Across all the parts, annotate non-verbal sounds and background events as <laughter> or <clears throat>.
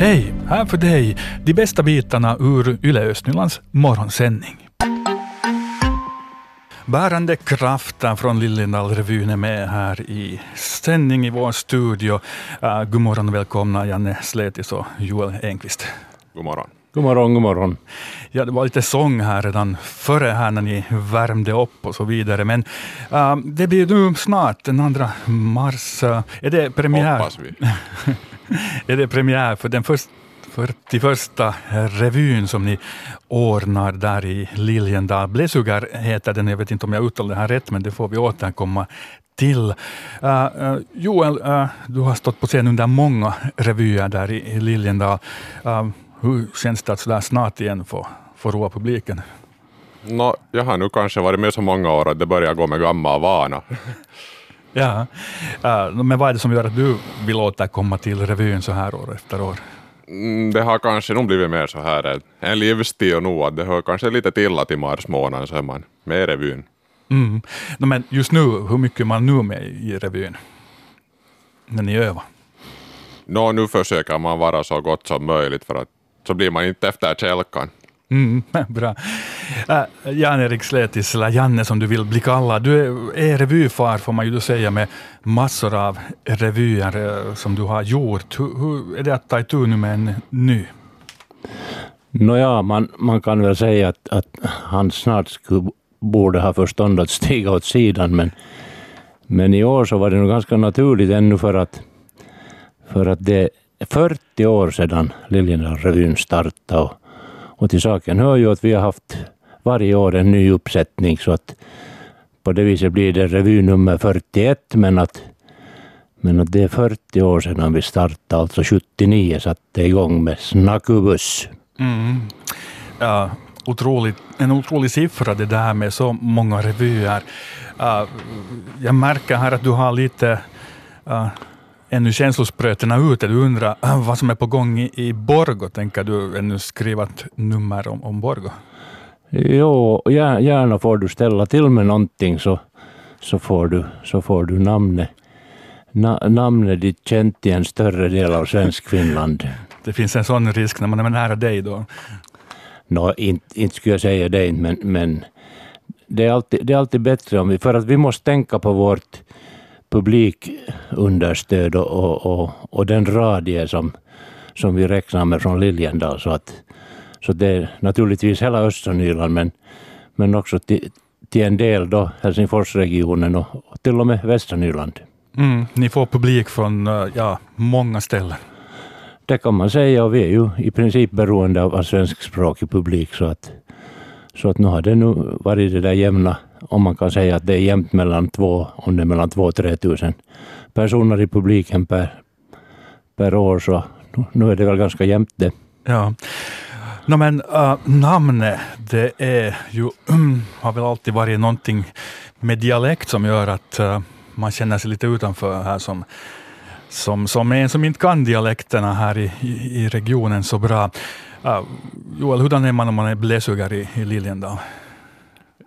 Hej, här för dig de bästa bitarna ur Yle Östnylands morgonsändning. Bärande krafter från Liljendal-revyn är med här i sändning i vår studio. Uh, god morgon och välkomna Janne Sletis och Joel Enqvist. God morgon. God morgon, god morgon. Ja, det var lite sång här redan före här när ni värmde upp och så vidare. Men uh, det blir nu snart den 2 mars. Uh, är det premiär? Hoppas vi. <laughs> <laughs> är det premiär för den första 41 revyn som ni ordnar där i Liljendal. Blesugar heter den, jag vet inte om jag uttalar det här rätt, men det får vi återkomma till. Uh, uh, Joel, uh, du har stått på scen under många revyer där i, i Liljendal. Uh, hur känns det att sådär snart igen få, få roa publiken? No, jag har nu kanske varit med så många år att det börjar gå med gammal vana. <laughs> ja, men vad är det som gör att du vill återkomma till revyn så här år efter år? Mm, det har kanske nog blivit mer så här en livsstil nu, att det hör kanske lite till att i mars månad så är man med i revyn. Mm. No, men just nu, hur mycket är man nu med i revyn? När ni övar? No, nu försöker man vara så gott som möjligt för att så blir man inte efter kälkan. Mm, <laughs> bra. Äh, Jan-Erik Sletis, eller Janne som du vill bli kallad. Du är, är revyfar får man ju säga med massor av revyer eh, som du har gjort. Hur, hur är det att ta itu nu med en ny? Nåja, man, man kan väl säga att, att han snart skulle, borde ha förstånd att stiga åt sidan, men, men i år så var det nog ganska naturligt ännu för att, för att det är 40 år sedan Liljendal-revyn startade och till saken hör ju att vi har haft varje år en ny uppsättning så att på det viset blir det revy nummer 41 men att, men att det är 40 år sedan vi startade, alltså 79 satte igång med Snackubus. Mm. Ja, otroligt, en otrolig siffra det där med så många revyer. Uh, jag märker här att du har lite uh, ännu känslosprötena ute. Du undrar äh, vad som är på gång i, i Borgo. Tänker du ännu skriva ett nummer om, om Borgo? Jo, gärna får du ställa till med någonting så, så, får, du, så får du namnet. Na, namnet ditt känt i en större del av svensk Finland. Det finns en sån risk när man är nära dig då? Nå, inte, inte skulle jag säga det, men, men det, är alltid, det är alltid bättre om vi, för att vi måste tänka på vårt publikunderstöd och, och, och, och den radie som, som vi räknar med från Liljendal. Så, att, så det är naturligtvis hela östra Nyland men, men också till, till en del då Helsingforsregionen och, och till och med västra Nyland. Mm, ni får publik från eh, ja, många ställen. Det kan man säga och vi är ju i princip beroende av svenskspråkig publik så att, så att nu har det nu varit det där jämna om man kan säga att det är jämnt mellan två, om det är mellan två och tre tusen personer i publiken per, per år, så nu är det väl ganska jämnt det. Ja. No, men äh, uh, namnet, det är ju, mm, har väl alltid varit någonting med dialekt som gör att uh, man känner sig lite utanför här som, som, som en som inte kan dialekterna här i, i, i regionen så bra. Uh, Joel, hurdan är man om man är bläsugare i, i Liljendal?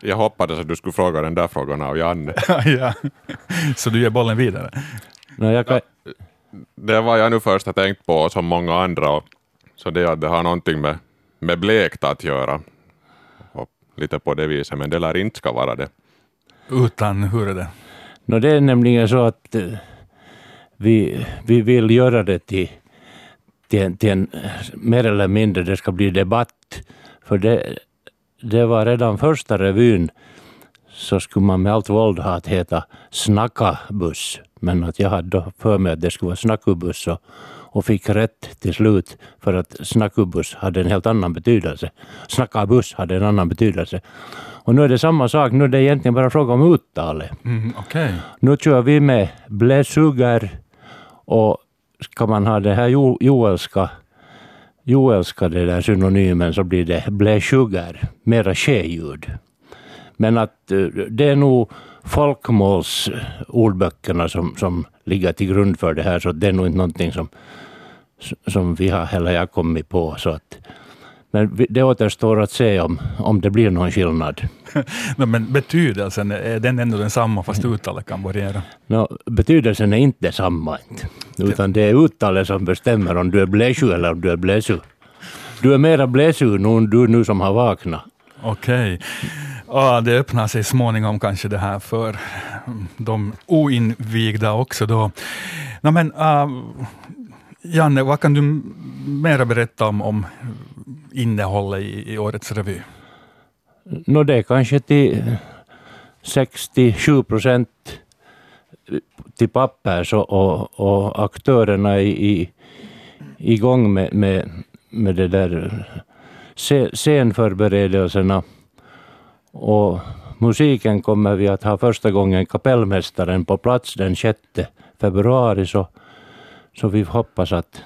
Jag hoppades att du skulle fråga den där frågan av Janne. <laughs> ja. Så du ger bollen vidare? No, jag kan... Det var jag nu först har tänkt på, som många andra. Så det att det har någonting med, med blekt att göra. Och lite på det viset, men det lär inte ska vara det. Utan, hur är det? No, det är nämligen så att uh, vi, vi vill göra det till, till, en, till en, mer eller mindre, det ska bli debatt. För det, det var redan första revyn så skulle man med allt våld ha att heta Snacka-buss. Men att jag hade då för mig att det skulle vara Snackubuss och, och fick rätt till slut för att Snackubuss hade en helt annan betydelse. Snackabuss hade en annan betydelse. Och nu är det samma sak, nu är det egentligen bara fråga om uttalet. Mm, okay. Nu kör vi med bläsuger och ska man ha det här jo, joelska joelska det där synonymen så blir det bläsugar, mera skäljud. Men att eh, det är nog folkmålsordböckerna som, som ligger till grund för det här, så det är nog inte någonting som, som vi har heller jag kommit på. Så att, men det återstår att se om, om det blir någon skillnad. <laughs> no, men betydelsen, är den ändå densamma fast uttalet kan variera? No, betydelsen är inte detsamma. Utan det är uttalet som bestämmer om du är bläsju eller om du är bläsu. Du är mera bläsu nu, du nu som har vaknat. Okej. Okay. Ja, det öppnar sig småningom kanske det här för de oinvigda också. Då. No, men, uh, Janne, vad kan du mera berätta om, om innehållet i, i årets revy? No, det är kanske till 67 procent till pappers och, och, och aktörerna är i, igång med, med, med det där scenförberedelserna. Och musiken kommer vi att ha första gången kapellmästaren på plats den 6 februari. Så, så vi hoppas att,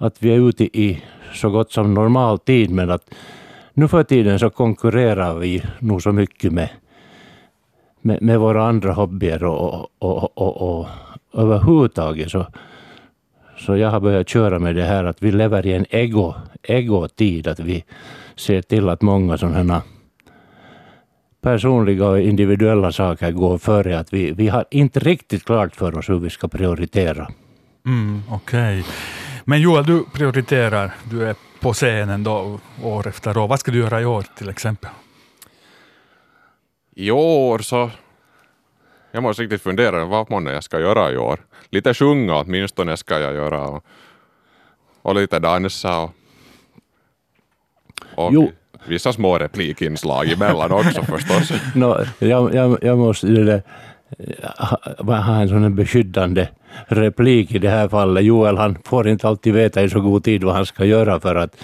att vi är ute i så gott som normal tid. Men att nu för tiden så konkurrerar vi nog så mycket med, med, med våra andra hobbyer och, och, och, och, överhuvudtaget så, så jag har börjat köra med det här att vi lever i en ego, ego-tid. Att vi ser till att många sådana personliga och individuella saker går före. Att vi, vi har inte riktigt klart för oss hur vi ska prioritera. Mm, Okej. Okay. Men Joel, du prioriterar, du är på scenen då år efter år. Vad ska du göra i år till exempel? I år så... Jag måste riktigt fundera vad månne jag ska göra i år. Lite sjunga åtminstone ska jag göra och, och lite dansa och, och jo. vissa små replikinslag emellan också förstås. <laughs> no, jag, jag, jag måste det ha en sån beskyddande replik i det här fallet. Joel han får inte alltid veta i så god tid vad han ska göra för att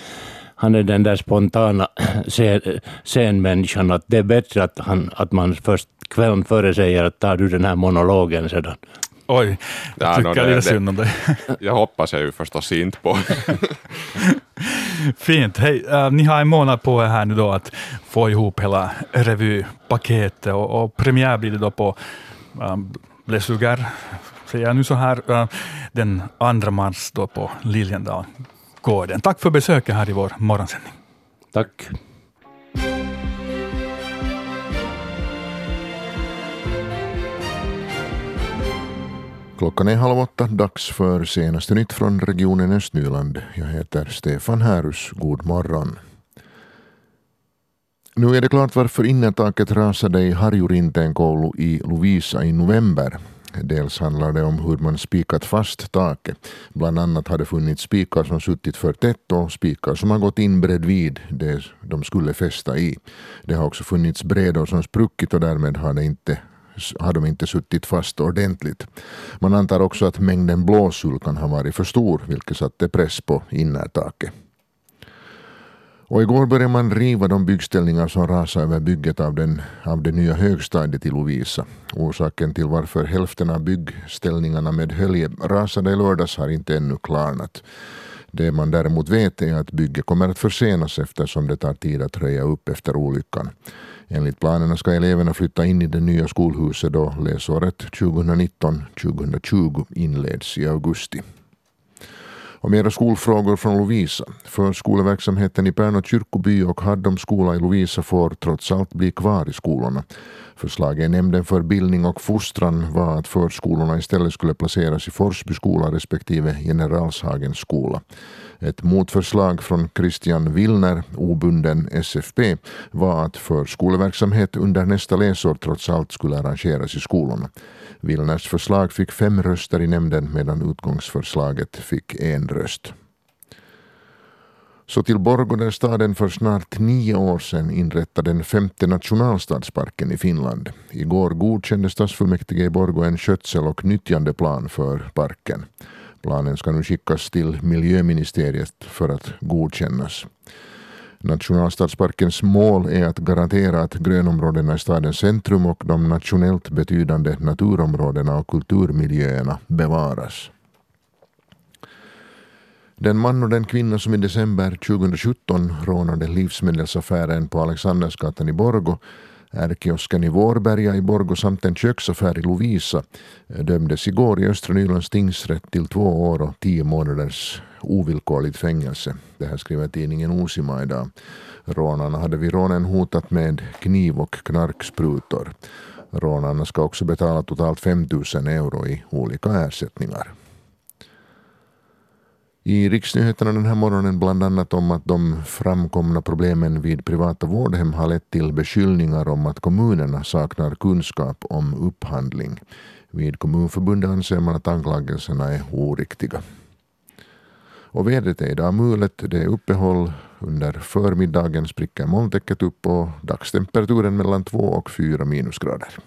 han är den där spontana <clears throat> scenmänniskan att det är bättre att, han, att man först kvällen före säger att tar du den här monologen sedan. Oj, jag ja, tycker no, lite synd om dig. <laughs> Jag hoppas jag ju förstås inte på. <laughs> Fint. Hej, uh, ni har en månad på er här nu då att få ihop hela revypaketet och, och premiär blir det då på um, Blesugar, säger jag nu så här, uh, den 2 mars då på Liljendalgården. Tack för besöket här i vår morgonsändning. Tack. Klockan är halv åtta, dags för senaste nytt från regionen Östnyland. Jag heter Stefan Härus. God morgon. Nu är det klart varför innertaket rasade i Harjurinteen i Lovisa i november. Dels handlar det om hur man spikat fast taket. Bland annat har det funnits spikar som suttit för tätt och spikar som har gått in bredvid det de skulle fästa i. Det har också funnits brädor som spruckit och därmed har, det inte, har de inte suttit fast ordentligt. Man antar också att mängden blåsull kan ha varit för stor vilket satte press på innertaket. Och igår började man riva de byggställningar som rasade över bygget av, den, av det nya högstadiet i Lovisa. Orsaken till varför hälften av byggställningarna med hölje rasade i lördags har inte ännu klarnat. Det man däremot vet är att bygget kommer att försenas eftersom det tar tid att röja upp efter olyckan. Enligt planerna ska eleverna flytta in i det nya skolhuset då läsåret 2019-2020 inleds i augusti. Och mera skolfrågor från Lovisa. Förskoleverksamheten i Pärnu kyrkoby och Haddom skola i Lovisa får trots allt bli kvar i skolorna. Förslaget i nämnden för bildning och fostran var att förskolorna istället skulle placeras i Forsby skola respektive Generalshagens skola. Ett motförslag från Christian Willner, obunden SFP, var att förskoleverksamhet under nästa läsår trots allt skulle arrangeras i skolorna. Willners förslag fick fem röster i nämnden medan utgångsförslaget fick en röst. Så till Borgå där staden för snart nio år sedan inrättade den femte nationalstadsparken i Finland. Igår godkände stadsfullmäktige i Borgå en skötsel och nyttjandeplan för parken. Planen ska nu skickas till miljöministeriet för att godkännas. Nationalstadsparkens mål är att garantera att grönområdena i stadens centrum och de nationellt betydande naturområdena och kulturmiljöerna bevaras. Den man och den kvinna som i december 2017 rånade livsmedelsaffären på Alexandersgatan i Borgo Ärkiosken i Vårberga i Borgå samt en köksaffär i Lovisa dömdes igår i Östra Nylands tingsrätt till två år och tio månaders ovillkorligt fängelse. Det här skriver tidningen Osima idag. Rånarna hade vid rånen hotat med kniv och knarksprutor. Rånarna ska också betala totalt 5 000 euro i olika ersättningar. I riksnyheterna den här morgonen bland annat om att de framkomna problemen vid privata vårdhem har lett till beskyllningar om att kommunerna saknar kunskap om upphandling. Vid Kommunförbundet anser man att anklagelserna är oriktiga. Och vädret är idag mulet, det är uppehåll. Under förmiddagen spricker molntäcket upp och dagstemperaturen mellan 2 och 4 minusgrader.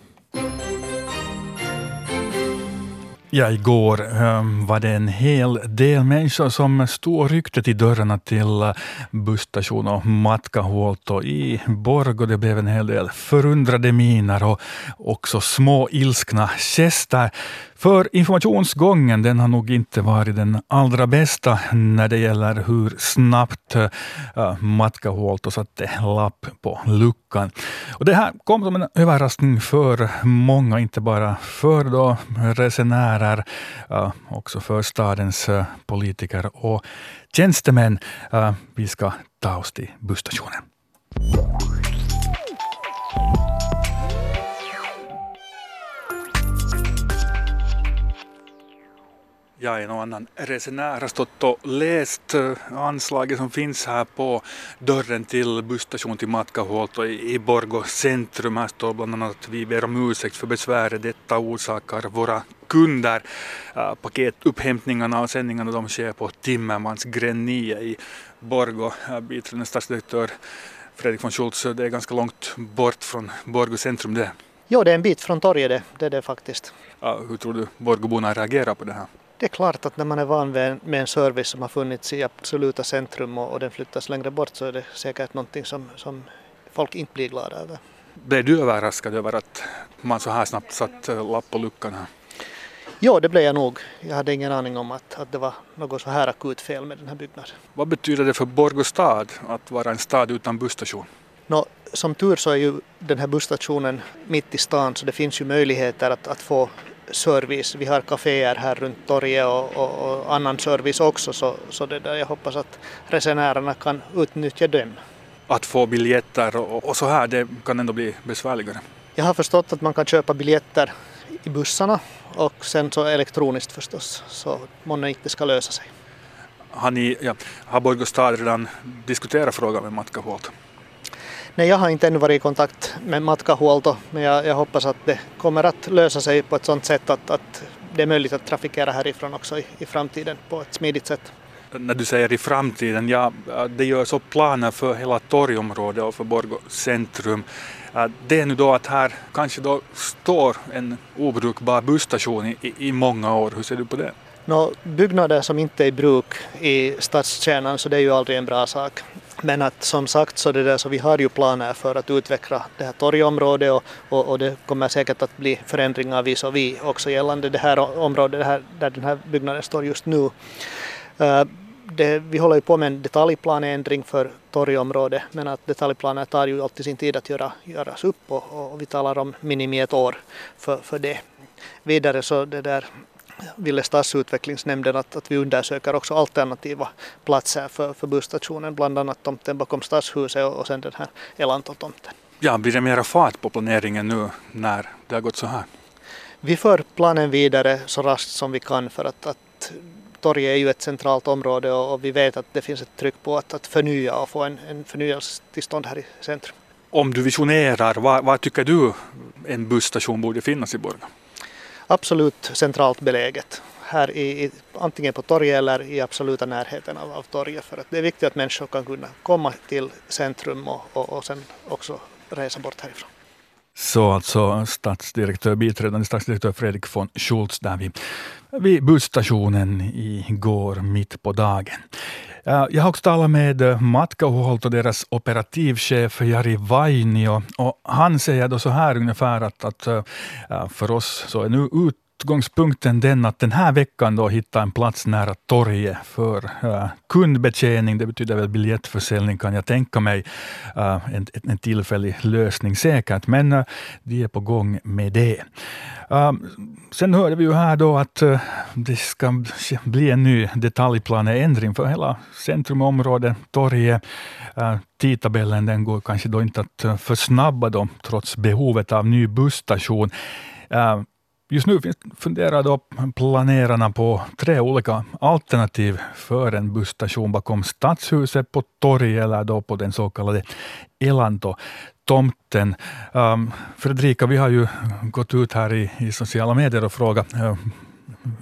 Ja, igår um, var det en hel del människor som stod och ryckte till dörrarna till eh, busstation och Matkahuolto i Borg och Det blev en hel del förundrade miner och också små ilskna gester. För informationsgången den har nog inte varit den allra bästa när det gäller hur snabbt eh, Matke Huolto satte lapp på luckan. Och det här kom som en överraskning för många, inte bara för då resenärer, äh, också för stadens äh, politiker och tjänstemän. Vi ska ta oss till busstationen. Jag en och annan resenär har stått och läst anslaget som finns här på dörren till busstation till Matkahuolto i Borgå centrum. Här står bland annat att vi ber om ursäkt för besväret detta orsakar våra kunder. Paketupphämtningarna och sändningarna de sker på Timmermans gränd 9 i Borgå. Biträdande statsdirektör Fredrik von Schultz, det är ganska långt bort från Borgå centrum det. Jo, det är en bit från torget det, det är det faktiskt. Uh, hur tror du Borgåborna reagerar på det här? Det är klart att när man är van med en service som har funnits i absoluta centrum och, den flyttas längre bort så är det säkert någonting som, som folk inte blir glada över. Blev du överraskad över att man så här snabbt satt eh, lapp på luckan här? Ja, det blev jag nog. Jag hade ingen aning om att, att det var något så här akut fel med den här byggnaden. Vad betyder det för Borgå stad att vara en stad utan busstation? Nå, som tur så är ju den här busstationen mitt i stan så det finns ju möjligheter att, att få service. Vi har kaféer här runt torget och, och, och, annan service också så, så det där, jag hoppas att resenärerna kan utnyttja den. Att få biljetter och, och så här, det kan ändå bli besvärligare? Jag har förstått att man kan köpa biljetter i bussarna och sen så elektroniskt förstås, så månne inte ska lösa sig. Har, ni, ja, har Borgå stad redan diskuterat frågan med Matkahuolto? Nej, jag har inte ännu varit i kontakt med Matkahuolto, men jag, jag, hoppas att det kommer att lösa sig på ett sådant sätt att, att det är möjligt att trafikera härifrån också i, i framtiden på ett smidigt sätt. När du säger i framtiden, ja, det görs upp planer för hela torgområdet och för Borgå centrum. Det är nu då att här kanske då står en obrukbar busstation i, i många år. Hur ser du på det? Nå, byggnader som inte är i bruk i stadskärnan så det är ju aldrig en bra sak. Men att som sagt så, det där, så vi har ju planer för att utveckla det här torgområdet och, och, och det kommer säkert att bli förändringar vis och vi också gällande det här området det här, där den här byggnaden står just nu. Uh, det, vi håller ju på med en detaljplaneändring för torgområdet men att detaljplaner tar ju alltid sin tid att göra, göras upp och, och vi talar om minimi ett år för, för det. Vidare så det där ville stadsutvecklingsnämnden att, att vi undersöker också alternativa platser för, för busstationen, bland annat tomten bakom stadshuset och, och sen den här Elanto-tomten. Ja, blir det mera fart på planeringen nu när det har gått så här? Vi för planen vidare så raskt som vi kan för att, att torget är ju ett centralt område och, och, vi vet att det finns ett tryck på att, att förnya och få en, en förnyelsetillstånd här i centrum. Om du visionerar, vad, vad tycker du en busstation borde finnas i Borgå? Absolut centralt beläget här i, i, antingen på torget eller i absoluta närheten av, av torget för att det är viktigt att människor kan kunna komma till centrum och, och, och sen också resa bort härifrån. Så alltså statsdirektör, biträdande statsdirektör Fredrik von Schultz där vid, vid busstationen igår mitt på dagen. Äh, jag har också talat med äh, Matkahuolto och deras operativchef Jari Vainio och han säger då så här ungefär att, att äh, för oss så är nu utgångspunkten den att den här veckan då hitta en plats nära torget för uh, kundbetjäning. Det betyder väl biljettförsäljning kan jag tänka mig. Uh, en, en tillfällig lösning säkert, men eh, uh, de är på gång med det. sen hörde vi ju här då att det ska bli en ny detaljplaneändring för hela centrumområdet, torget. tidtabellen den går kanske då inte att försnabba då, trots behovet av ny busstation. Just nu funderar då planerarna på tre olika alternativ för en busstation bakom Stadshuset, på torget eller då på den så kallade Elanto-tomten. Um, ehm, Fredrika, vi har ju gått ut här i, i sociala medier och frågat uh,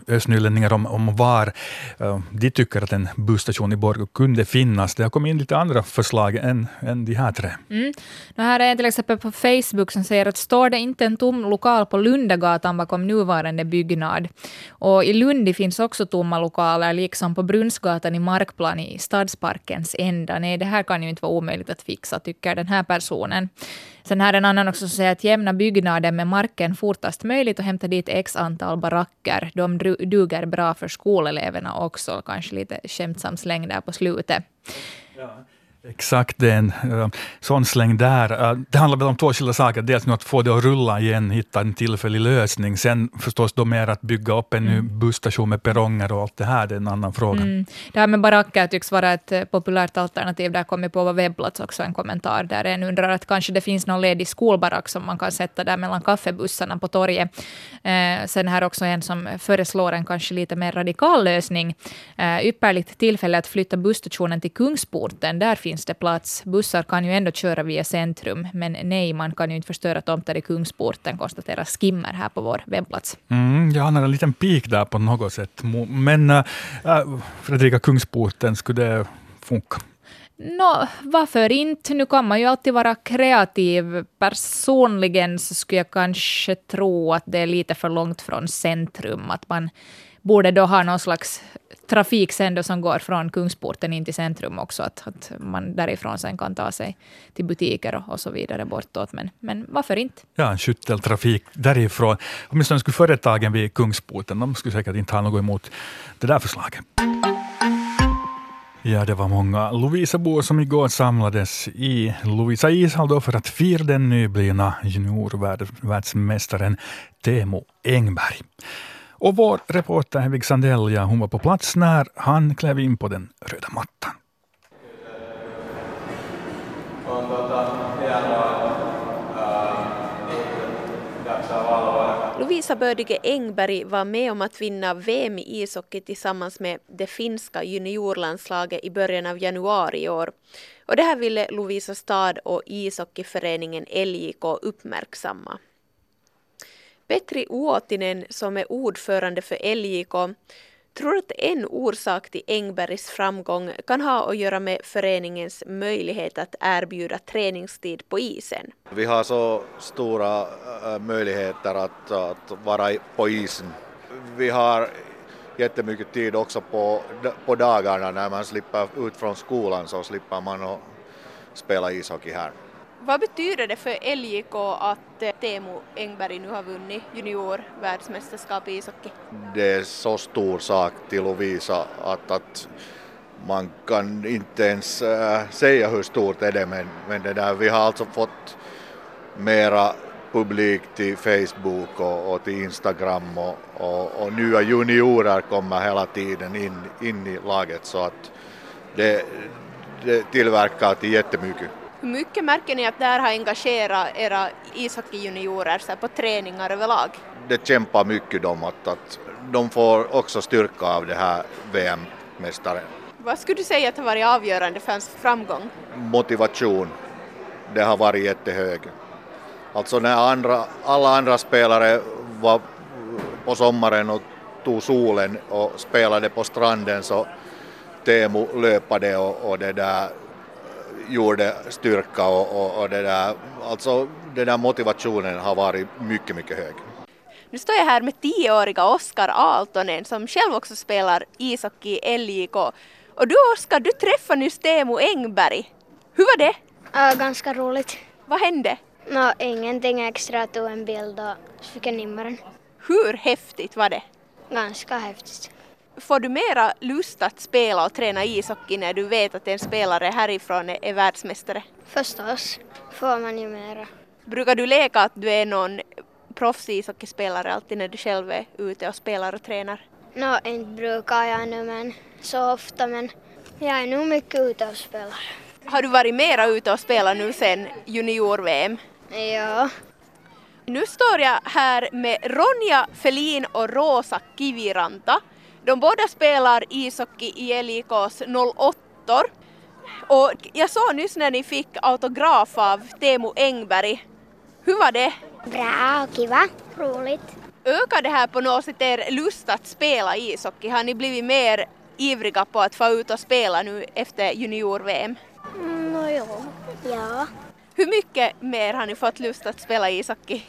ösnylänningar om, om var uh, de tycker att en busstation i Borgå kunde finnas. Det har kommit in lite andra förslag än, än de här tre. Mm. Nu här är en till exempel på Facebook som säger att står det inte en tom lokal på Lundagatan bakom nuvarande byggnad? Och i Lund finns också tomma lokaler, liksom på Brunnsgatan i Markplan i Stadsparkens ända. Nej, det här kan ju inte vara omöjligt att fixa, tycker den här personen. Sen här är en annan också som säger att jämna byggnaden med marken fortast möjligt och hämta dit x antal baracker. De duger bra för skoleleverna också. Kanske lite skämtsam släng där på slutet. Ja. Exakt, det är en uh, sån släng där. Uh, det handlar väl om två skilda saker. Dels nu att få det att rulla igen, hitta en tillfällig lösning. Sen förstås då mer att bygga upp en mm. ny busstation med perronger och allt det här, det är en annan fråga. Mm. Det här med baracker tycks vara ett uh, populärt alternativ. Där kommer på vår webbplats också en kommentar där en undrar att kanske det finns någon ledig skolbarack som man kan sätta där mellan kaffebussarna på torget. Uh, sen här också en som föreslår en kanske lite mer radikal lösning. Ypperligt tillfälle att flytta busstationen till Kungsporten. Där finns finns det plats. Bussar kan ju ändå köra via centrum, men nej, man kan ju inte förstöra tomter i Kungsporten, konstaterar Skimmer här på vår webbplats. Mm, jag har en liten pik där på något sätt. Men äh, Fredrika, Kungsporten, skulle det funka? Nå, varför inte? Nu kan man ju alltid vara kreativ. Personligen så skulle jag kanske tro att det är lite för långt från centrum. Att man borde då ha någon slags trafik sen då som går från Kungsporten in till centrum också, att, att man därifrån sen kan ta sig till butiker och, och så vidare bortåt. Men, men varför inte? Ja, en skytteltrafik därifrån. Åtminstone skulle företagen vid Kungsporten, de skulle säkert inte ha något emot det där förslaget. Ja, det var många Lovisabor som igår samlades i Lovisa ishall då för att fira den nyblivna juniorvärldsmästaren Teemu Engberg. Och vår reporter Hedvig Sandell, ja, hon var på plats när han klev in på den röda mattan. Lovisa Bördige Engberg var med om att vinna VM i ishockey tillsammans med det finska juniorlandslaget i början av januari i år. Och det här ville Lovisa stad och ishockeyföreningen LJK uppmärksamma. Petri Uotinen som är ordförande för LJK tror att en orsak till Engbergs framgång kan ha att göra med föreningens möjlighet att erbjuda träningstid på isen. Vi har så stora eh, möjligheter att, att vara på isen. Vi har jättemycket tid också på, på dagarna när man slipper ut från skolan så slipper man att spela ishockey här. Vad betyder det för LJK att eh, Teemu Engberg nu har vunnit juniorvärldsmästerskap i ishockey? Det är så stor sak till Lovisa att, att man kan inte ens eh, säga hur stort är det men, men det där, vi har alltså fått mera publik till Facebook och, och till Instagram och, och, och, nya juniorer kommer hela tiden in, in i laget så att det, det tillverkar till jättemycket. Hur mycket märker ni att det här har engagerat era ishockeyjuniorer på träningar överlag? Det kämpar mycket de att, att de får också styrka av det här VM-mästaren. Vad skulle du säga att har varit avgörande för hans framgång? Motivation. Det har varit jättehög. Alltså när andra, alla andra spelare var på sommaren och tog solen och spelade på stranden så Teemu löpade och, och det där gjorde styrka och, och, och det där, alltså den där motivationen har varit mycket, mycket hög. Nu står jag här med tioåriga Oskar Aaltonen som själv också spelar ishockey i LJK. Och du Oskar, du träffade nyss Teemu Engberg. Hur var det? Uh, ganska roligt. Vad hände? No, ingenting extra, jag tog en bild och fick jag nimma den. Hur häftigt var det? Ganska häftigt. Får du mera lust att spela och träna ishockey när du vet att en spelare härifrån är, är världsmästare? Förstås får man ju mera. Brukar du leka att du är någon proffsishockeyspelare alltid när du själv är ute och spelar och tränar? Nå, inte brukar jag nu men så ofta men jag är nog mycket ute och spelar. Har du varit mera ute och spelat nu sen junior-VM? Ja. Nu står jag här med Ronja Felin och Rosa Kiviranta. De båda spelar ishockey i LIKs 08 och jag såg nyss när ni fick autograf av Teemu Engberg. Hur var det? Bra och kiva. Roligt. Ökar det här på något sätt er lust att spela ishockey? Har ni blivit mer ivriga på att få ut och spela nu efter junior-VM? Mm, Nå jo. Ja. Hur mycket mer har ni fått lust att spela ishockey?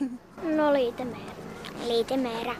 Nå lite mer. Lite mera.